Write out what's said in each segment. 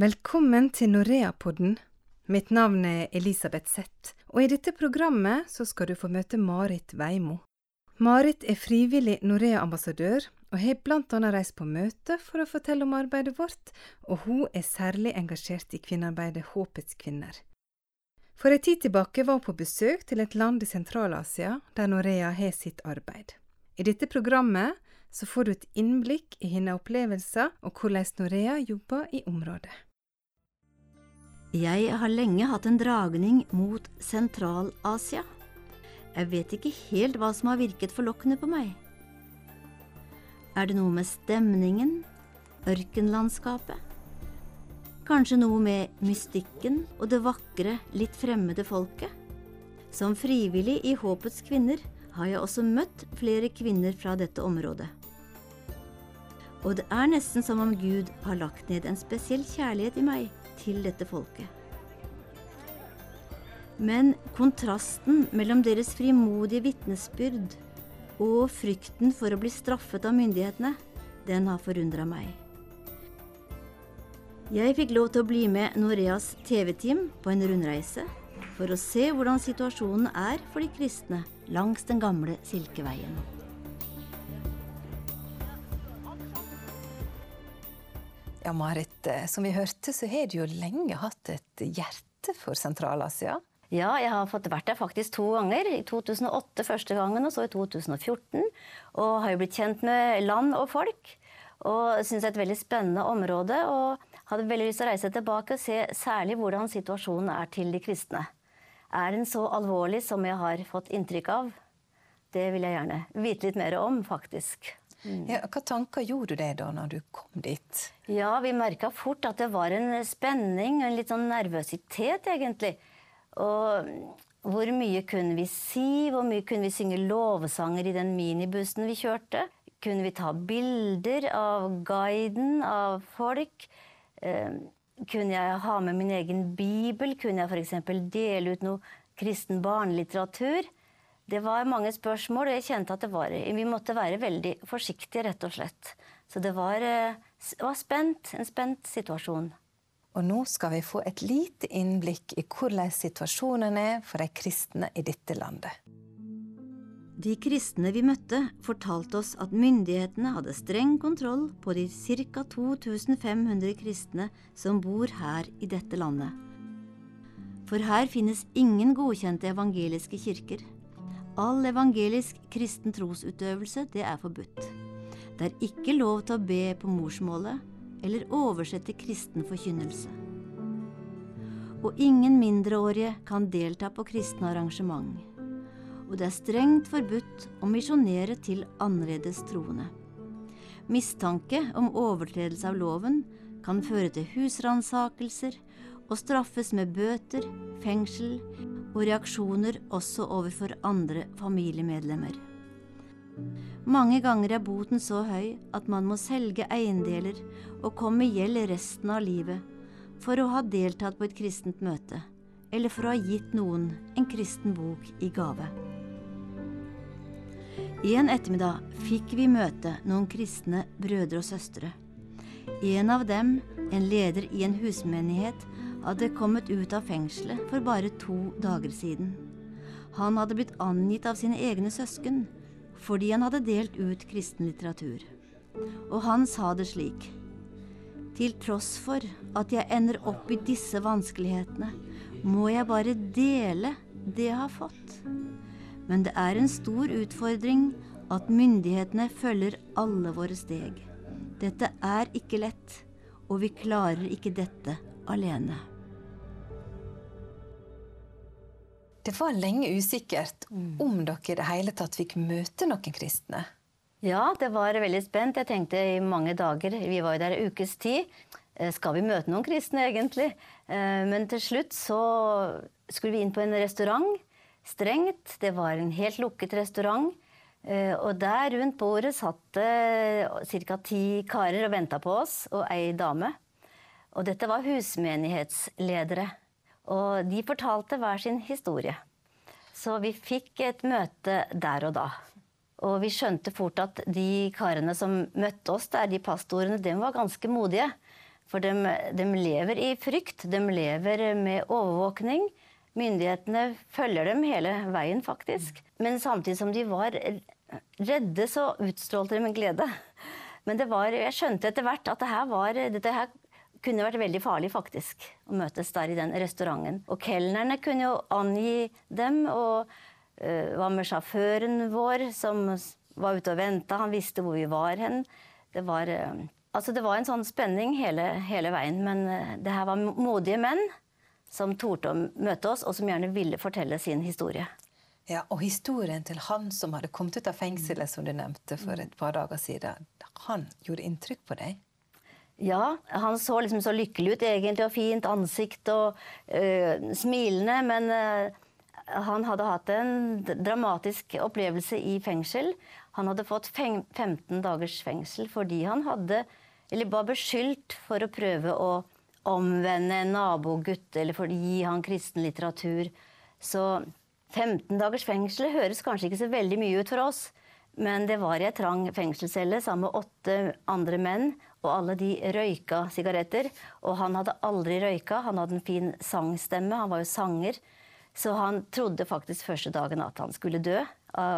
Velkommen til Norea-podden. Mitt navn er Elisabeth Zett, og i dette programmet så skal du få møte Marit Veimo. Marit er frivillig Norea-ambassadør, og har annet reist på møte for å fortelle om arbeidet vårt, og hun er særlig engasjert i kvinnearbeidet Håpets kvinner. For en tid tilbake var hun på besøk til et land i Sentral-Asia der Norea har sitt arbeid. I dette programmet så får du et innblikk i hennes opplevelser og hvordan Norea jobber i området. Jeg har lenge hatt en dragning mot Sentral-Asia. Jeg vet ikke helt hva som har virket forlokkende på meg. Er det noe med stemningen, ørkenlandskapet? Kanskje noe med mystikken og det vakre, litt fremmede folket? Som frivillig i Håpets kvinner har jeg også møtt flere kvinner fra dette området. Og det er nesten som om Gud har lagt ned en spesiell kjærlighet i meg til dette folket. Men kontrasten mellom deres frimodige vitnesbyrd og frykten for å bli straffet av myndighetene, den har forundra meg. Jeg fikk lov til å bli med Noreas TV-team på en rundreise for å se hvordan situasjonen er for de kristne langs den gamle Silkeveien. Ja, Marit, eh, som vi hørte, så har du jo lenge hatt et hjerte for Sentral-Asia. Ja, jeg har fått vært der faktisk to ganger. I 2008 første gangen, og så i 2014. Og har jo blitt kjent med land og folk. Og syns det er et veldig spennende område. Og hadde veldig lyst til å reise tilbake og se særlig hvordan situasjonen er til de kristne. Er den så alvorlig som jeg har fått inntrykk av? Det vil jeg gjerne vite litt mer om, faktisk. Mm. Ja, hva tanker gjorde du deg da når du kom dit? Ja, Vi merka fort at det var en spenning, en litt sånn nervøsitet, egentlig. Og hvor mye kunne vi si? Hvor mye kunne vi synge lovsanger i den minibussen vi kjørte? Kunne vi ta bilder av guiden, av folk? Eh, kunne jeg ha med min egen bibel? Kunne jeg f.eks. dele ut noe kristen barnelitteratur? Det var mange spørsmål, og jeg kjente at var, vi måtte være veldig forsiktige, rett og slett. Så det var, eh, var spent, en spent situasjon. Og nå skal vi få et lite innblikk i hvordan situasjonen er for de kristne i dette landet. De kristne vi møtte, fortalte oss at myndighetene hadde streng kontroll på de ca. 2500 kristne som bor her i dette landet. For her finnes ingen godkjente evangeliske kirker. All evangelisk kristen trosutøvelse, det er forbudt. Det er ikke lov til å be på morsmålet eller oversette kristen forkynnelse. Og ingen mindreårige kan delta på kristne arrangement. Og det er strengt forbudt å misjonere til annerledes troende. Mistanke om overtredelse av loven kan føre til husransakelser og straffes med bøter, fengsel og reaksjoner også overfor andre familiemedlemmer. Mange ganger er boten så høy at man må selge eiendeler og komme i gjeld resten av livet for å ha deltatt på et kristent møte, eller for å ha gitt noen en kristen bok i gave. En ettermiddag fikk vi møte noen kristne brødre og søstre. En av dem, en leder i en husmenighet, hadde kommet ut av fengselet for bare to dager siden. Han hadde blitt angitt av sine egne søsken fordi han hadde delt ut kristen litteratur. Og han sa det slik. Til tross for at jeg ender opp i disse vanskelighetene, må jeg bare dele det jeg har fått. Men det er en stor utfordring at myndighetene følger alle våre steg. Dette er ikke lett, og vi klarer ikke dette alene. Det var lenge usikkert om dere i det hele tatt fikk møte noen kristne. Ja, det var veldig spent. Jeg tenkte i mange dager, vi var jo der en ukes tid, eh, skal vi møte noen kristne egentlig? Eh, men til slutt så skulle vi inn på en restaurant. Strengt. Det var en helt lukket restaurant. Eh, og der rundt bordet satt det ca. ti karer og venta på oss, og ei dame. Og dette var husmenighetsledere. Og de fortalte hver sin historie. Så vi fikk et møte der og da. Og vi skjønte fort at de karene som møtte oss der, de pastorene, de var ganske modige. For de, de lever i frykt, de lever med overvåkning. Myndighetene følger dem hele veien, faktisk. Men samtidig som de var redde, så utstrålte de en glede. Men var, jeg skjønte etter hvert at dette, var, dette her kunne vært veldig farlig, faktisk, å møtes der i den restauranten. Og kelnerne kunne jo angi dem, og uh, var med sjåføren vår, som var ute og venta. Han visste hvor vi var hen. Det var, uh, altså det var en sånn spenning hele, hele veien. Men uh, det her var modige menn som torde å møte oss, og som gjerne ville fortelle sin historie. Ja, Og historien til han som hadde kommet ut av fengselet, som du nevnte for et par dager siden, han gjorde inntrykk på deg? Ja, han så liksom så lykkelig ut egentlig, og fint ansikt og øh, smilende. Men øh, han hadde hatt en dramatisk opplevelse i fengsel. Han hadde fått 15 dagers fengsel fordi han hadde, eller var beskyldt for å prøve å omvende en nabogutt eller for å gi han kristen litteratur. Så 15 dagers fengsel høres kanskje ikke så veldig mye ut for oss. Men det var i ei trang fengselscelle sammen med åtte andre menn og alle de røyka sigaretter. Og han hadde aldri røyka. Han hadde en fin sangstemme. Han var jo sanger. Så han trodde faktisk første dagen at han skulle dø,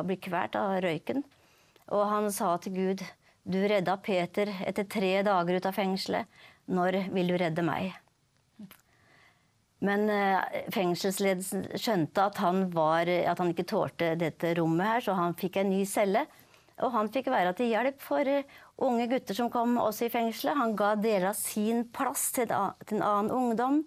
bli kvalt av røyken. Og han sa til Gud, du redda Peter etter tre dager ut av fengselet. Når vil du redde meg? Men eh, fengselsledelsen skjønte at han, var, at han ikke tålte dette rommet her, så han fikk en ny celle. Og han fikk være til hjelp for unge gutter som kom også i fengselet. Han ga deler av sin plass til, en annen ungdom.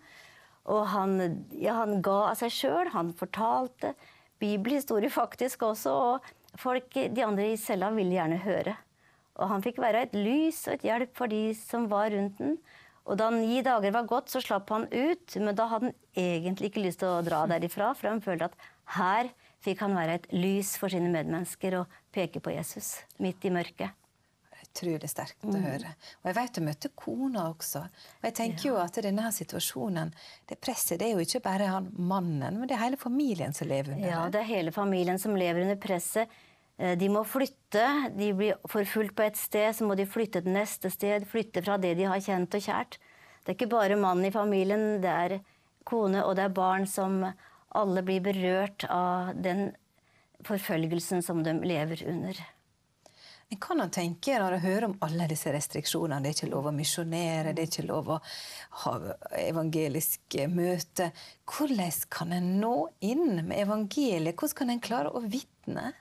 Og han, ja, han ga av seg sjøl. Han fortalte bibelhistorie faktisk også. Og folk, de andre i cella ville gjerne høre. Og han fikk være et lys og et hjelp for de som var rundt den. Og da ni dager var gått, så slapp han ut. Men da hadde han egentlig ikke lyst til å dra derifra, for han følte at her fikk han være et lys for sine medmennesker og peke på Jesus midt i mørket utrolig sterkt mm. å høre. Og jeg vet du møtte kona også. Og jeg tenker ja. jo at denne situasjonen, det presset, det er jo ikke bare han mannen, men det er hele familien som lever under det. Ja, det er hele familien som lever under presset. Eh, de må flytte. De blir forfulgt på et sted, så må de flytte til neste sted. Flytte fra det de har kjent og kjært. Det er ikke bare mannen i familien, det er kone og det er barn som alle blir berørt av den forfølgelsen som de lever under. En kan jo tenke når du hører om alle disse restriksjonene. Det er ikke lov å misjonere, det er ikke lov å ha evangelisk møte. Hvordan kan en nå inn med evangeliet? Hvordan kan en klare å vitne?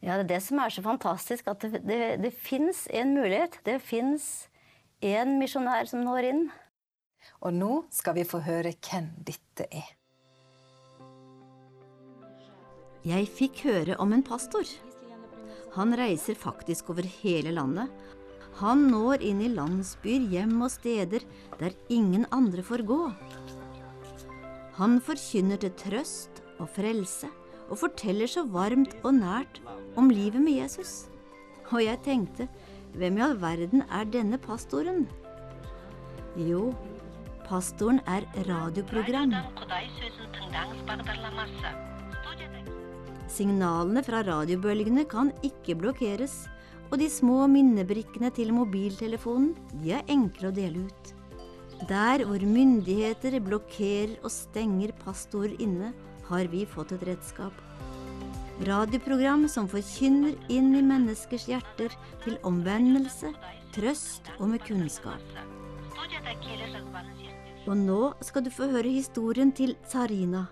Ja, Det er det som er så fantastisk, at det, det, det fins en mulighet. Det fins en misjonær som når inn. Og nå skal vi få høre hvem dette er. Jeg fikk høre om en pastor han reiser faktisk over hele landet. Han når inn i landsbyer, hjem og steder der ingen andre får gå. Han forkynner til trøst og frelse, og forteller så varmt og nært om livet med Jesus. Og jeg tenkte, hvem i all verden er denne pastoren? Jo, pastoren er radioprogram. Signalene fra radiobølgene kan ikke blokkeres, og de små minnebrikkene til mobiltelefonen de er enkle å dele ut. Der hvor myndigheter blokkerer og stenger pastor inne, har vi fått et redskap. Radioprogram som forkynner inn i menneskers hjerter til omvendelse, trøst og med kunnskap. Og nå skal du få høre historien til Sarina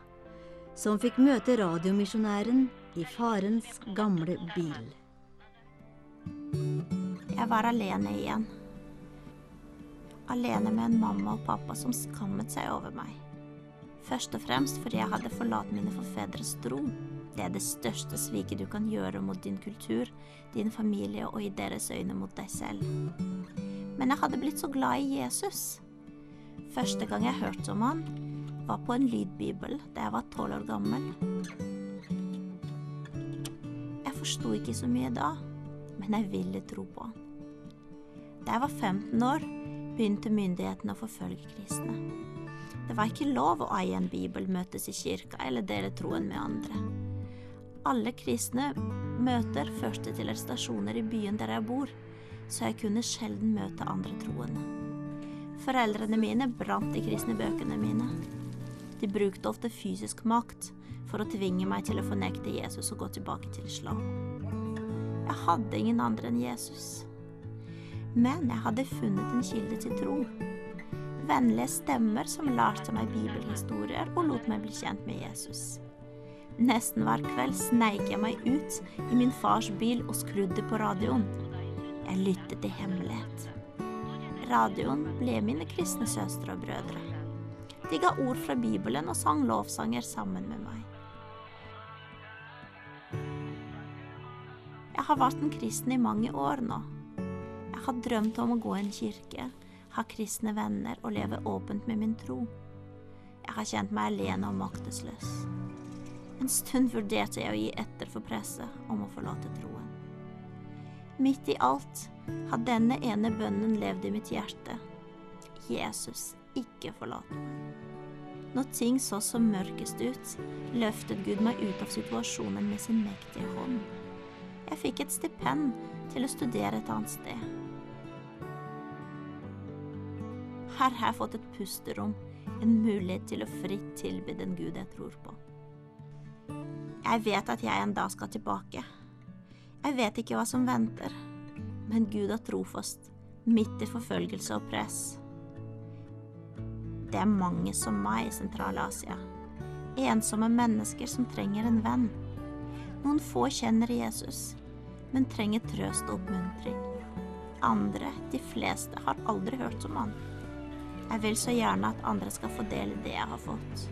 som fikk møte radiomisjonæren i farens gamle bil. Jeg var alene igjen. Alene med en mamma og pappa som skammet seg over meg. Først og fremst fordi jeg hadde forlatt mine forfedres tro. Det er det største sviket du kan gjøre mot din kultur, din familie og i deres øyne mot deg selv. Men jeg hadde blitt så glad i Jesus. Første gang jeg hørte om han, var på en lydbibel da jeg var tolv år gammel. Jeg forsto ikke så mye da, men jeg ville tro på han. Da jeg var 15 år, begynte myndighetene å forfølge kristne. Det var ikke lov å eie en bibel, møtes i kirka eller dele troen med andre. Alle kristne møter førte til stasjoner i byen der jeg bor, så jeg kunne sjelden møte andre troende. Foreldrene mine brant de kristne bøkene mine. De brukte ofte fysisk makt for å tvinge meg til å fornekte Jesus og gå tilbake til islam. Jeg hadde ingen andre enn Jesus. Men jeg hadde funnet en kilde til tro. Vennlige stemmer som lærte meg bibelhistorier og lot meg bli kjent med Jesus. Nesten hver kveld sneik jeg meg ut i min fars bil og skrudde på radioen. Jeg lyttet i hemmelighet. Radioen ble mine kristne søstre og brødre. De ga ord fra Bibelen og sang lovsanger sammen med meg. Jeg har vært en kristen i mange år nå. Jeg har drømt om å gå i en kirke, ha kristne venner og leve åpent med min tro. Jeg har kjent meg alene og maktesløs. En stund vurderte jeg å gi etter for presset om å forlate troen. Midt i alt har denne ene bønnen levd i mitt hjerte. Jesus, ikke forlate meg. Når ting så som mørkest ut, løftet Gud meg ut av situasjonen med sin mektige hånd. Jeg fikk et stipend til å studere et annet sted. Her har jeg fått et pusterom, en mulighet til å fritt tilby den Gud jeg tror på. Jeg vet at jeg en dag skal tilbake. Jeg vet ikke hva som venter, men Gud er trofast, midt i forfølgelse og press. Det er mange som meg i Sentral-Asia. Ensomme mennesker som trenger en venn. Noen få kjenner Jesus, men trenger trøst og oppmuntring. Andre, de fleste, har aldri hørt om han. Jeg vil så gjerne at andre skal få del i det jeg har fått.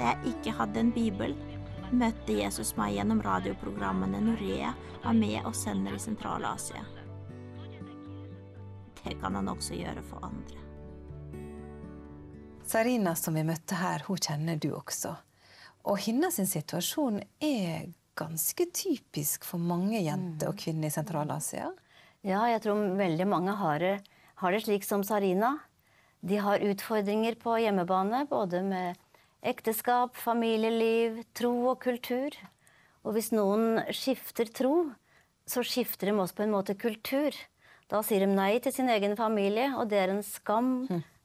Da jeg ikke hadde en bibel, møtte Jesus meg gjennom radioprogrammene Norea med og sender i Sentral-Asia. Det kan han også gjøre for andre. Sarina som vi møtte her, hun kjenner du også. Og hennes situasjon er ganske typisk for mange jenter og kvinner i Sentral-Asia. Ja, jeg tror veldig mange har det, har det slik som Sarina. De har utfordringer på hjemmebane, både med ekteskap, familieliv, tro og kultur. Og hvis noen skifter tro, så skifter de også på en måte kultur. Da sier de nei til sin egen familie, og det er en skam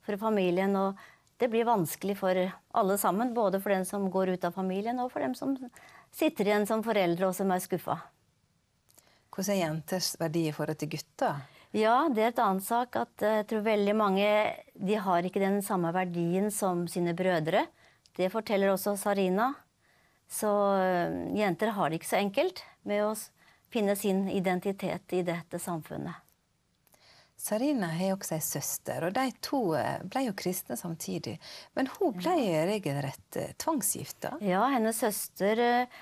for familien. Og det blir vanskelig for alle sammen, både for den som går ut av familien, og for dem som sitter igjen som foreldre og som er skuffa. Hvordan er jenters verdi i forhold til gutter? Ja, det er et annet sak at jeg tror veldig mange de har ikke den samme verdien som sine brødre. Det forteller også Sarina. Så øh, jenter har det ikke så enkelt med å finne sin identitet i dette samfunnet. Sarina har også ei søster, og de to eh, ble jo kristne samtidig. Men hun ble regelrett eh, tvangsgifta. Ja, hennes søster øh,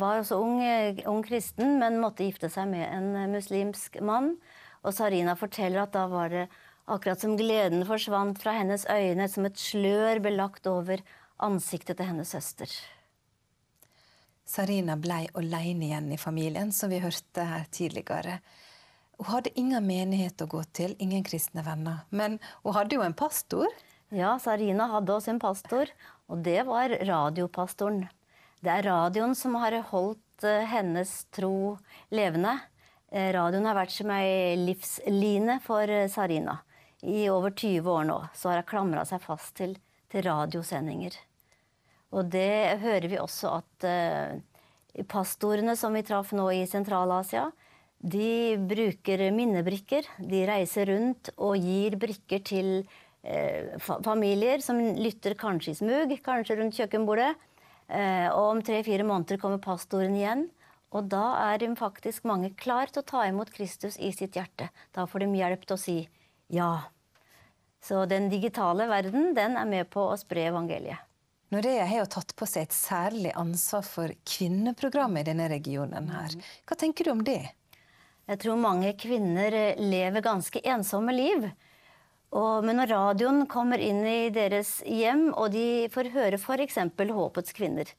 var også ung, ung kristen, men måtte gifte seg med en muslimsk mann. Og Sarina forteller at da var det akkurat som gleden forsvant fra hennes øyne, som et slør ble lagt over ansiktet til hennes søster. Sarina ble alene igjen i familien, som vi hørte her tidligere. Hun hadde ingen menighet å gå til, ingen kristne venner. Men hun hadde jo en pastor. Ja, Sarina hadde også en pastor, og det var radiopastoren. Det er radioen som har holdt eh, hennes tro levende. Eh, Radioen har vært som ei livsline for eh, Sarina. I over 20 år nå så har hun klamra seg fast til, til radiosendinger. Og det hører vi også at pastorene som vi traff nå i Sentral-Asia, de bruker minnebrikker. De reiser rundt og gir brikker til eh, familier som lytter kanskje i smug, kanskje rundt kjøkkenbordet. Eh, og om tre-fire måneder kommer pastoren igjen. Og da er faktisk mange klar til å ta imot Kristus i sitt hjerte. Da får de hjelp til å si ja. Så den digitale verden, den er med på å spre evangeliet. Norea har jo tatt på seg et særlig ansvar for kvinneprogrammet i denne regionen. her. Hva tenker du om det? Jeg tror mange kvinner eh, lever ganske ensomme liv. Og, men når radioen kommer inn i deres hjem, og de får høre f.eks. Håpets kvinner,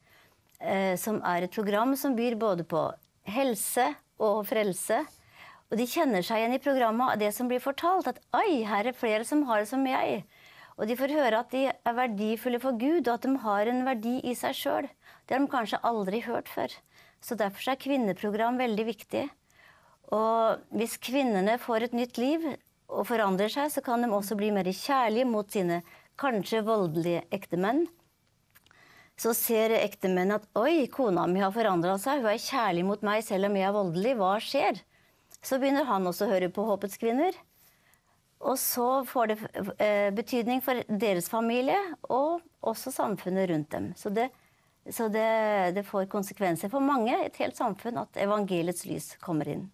eh, som er et program som byr både på helse og frelse, og de kjenner seg igjen i programmet av det som blir fortalt, at oi, her er flere som har det som jeg. Og de får høre at de er verdifulle for Gud, og at de har en verdi i seg sjøl. Det har de kanskje aldri hørt før. Så derfor er kvinneprogram veldig viktig. Og hvis kvinnene får et nytt liv, og forandrer seg, så kan de også bli mer kjærlige mot sine kanskje voldelige ektemenn. Så ser ektemenn at 'oi, kona mi har forandra seg, hun er kjærlig mot meg selv om jeg er voldelig', hva skjer? Så begynner han også å høre på Håpets kvinner. Og så får det eh, betydning for deres familie og også samfunnet rundt dem. Så det, så det, det får konsekvenser for mange, et helt samfunn, at evangeliets lys kommer inn.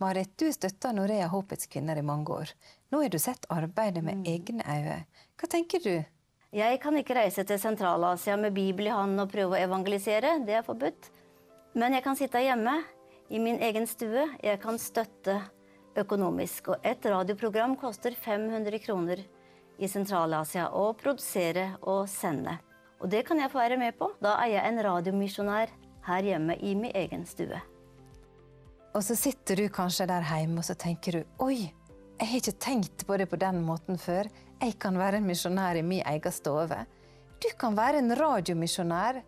Marit, du støtta Norea Håpets kvinner i mange år. Nå har du sett arbeidet med Mm. egne øyne. Hva tenker du? Jeg kan ikke reise til Sentral-Asia med Bibel i hånden og prøve å evangelisere. Det er forbudt. Men jeg kan sitte hjemme i min egen stue. Jeg kan støtte økonomisk. Og et radioprogram koster 500 kroner i Sentral-Asia å produsere og sende. Og det kan jeg få være med på. Da er jeg en radiomisjonær her hjemme i min egen stue. Og så sitter du kanskje der hjemme og så tenker du oi, jeg har ikke tenkt på det på den måten før. Jeg kan være en misjonær i min egen stove. Du kan være en radiomisjonær.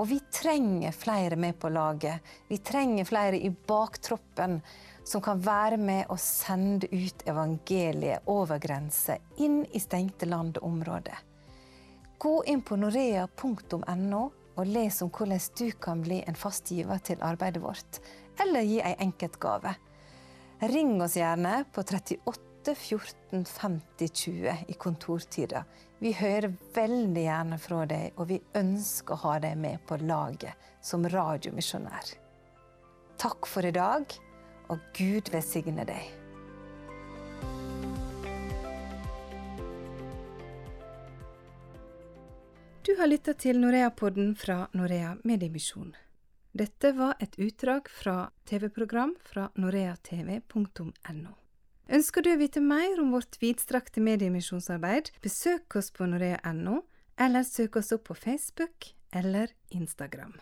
Og vi trenger flere med på laget. Vi trenger flere i baktroppen som kan være med og sende ut evangeliet over grenser, inn i stengte land og områder. Gå inn på norea.no og les om hvordan du kan bli en fast giver til arbeidet vårt, eller gi ei enkeltgave. Ring oss gjerne på 38 14 50 20 i kontortida. Vi hører veldig gjerne fra deg, og vi ønsker å ha deg med på laget som radiomisjonær. Takk for i dag, og Gud velsigne deg. Du har lytta til Norea-podden fra Norea Mediemisjon. Dette var et utdrag fra TV-program fra noreatv.no. Ønsker du å vite mer om vårt vidstrakte mediemisjonsarbeid, besøk oss på norea.no, eller søk oss opp på Facebook eller Instagram.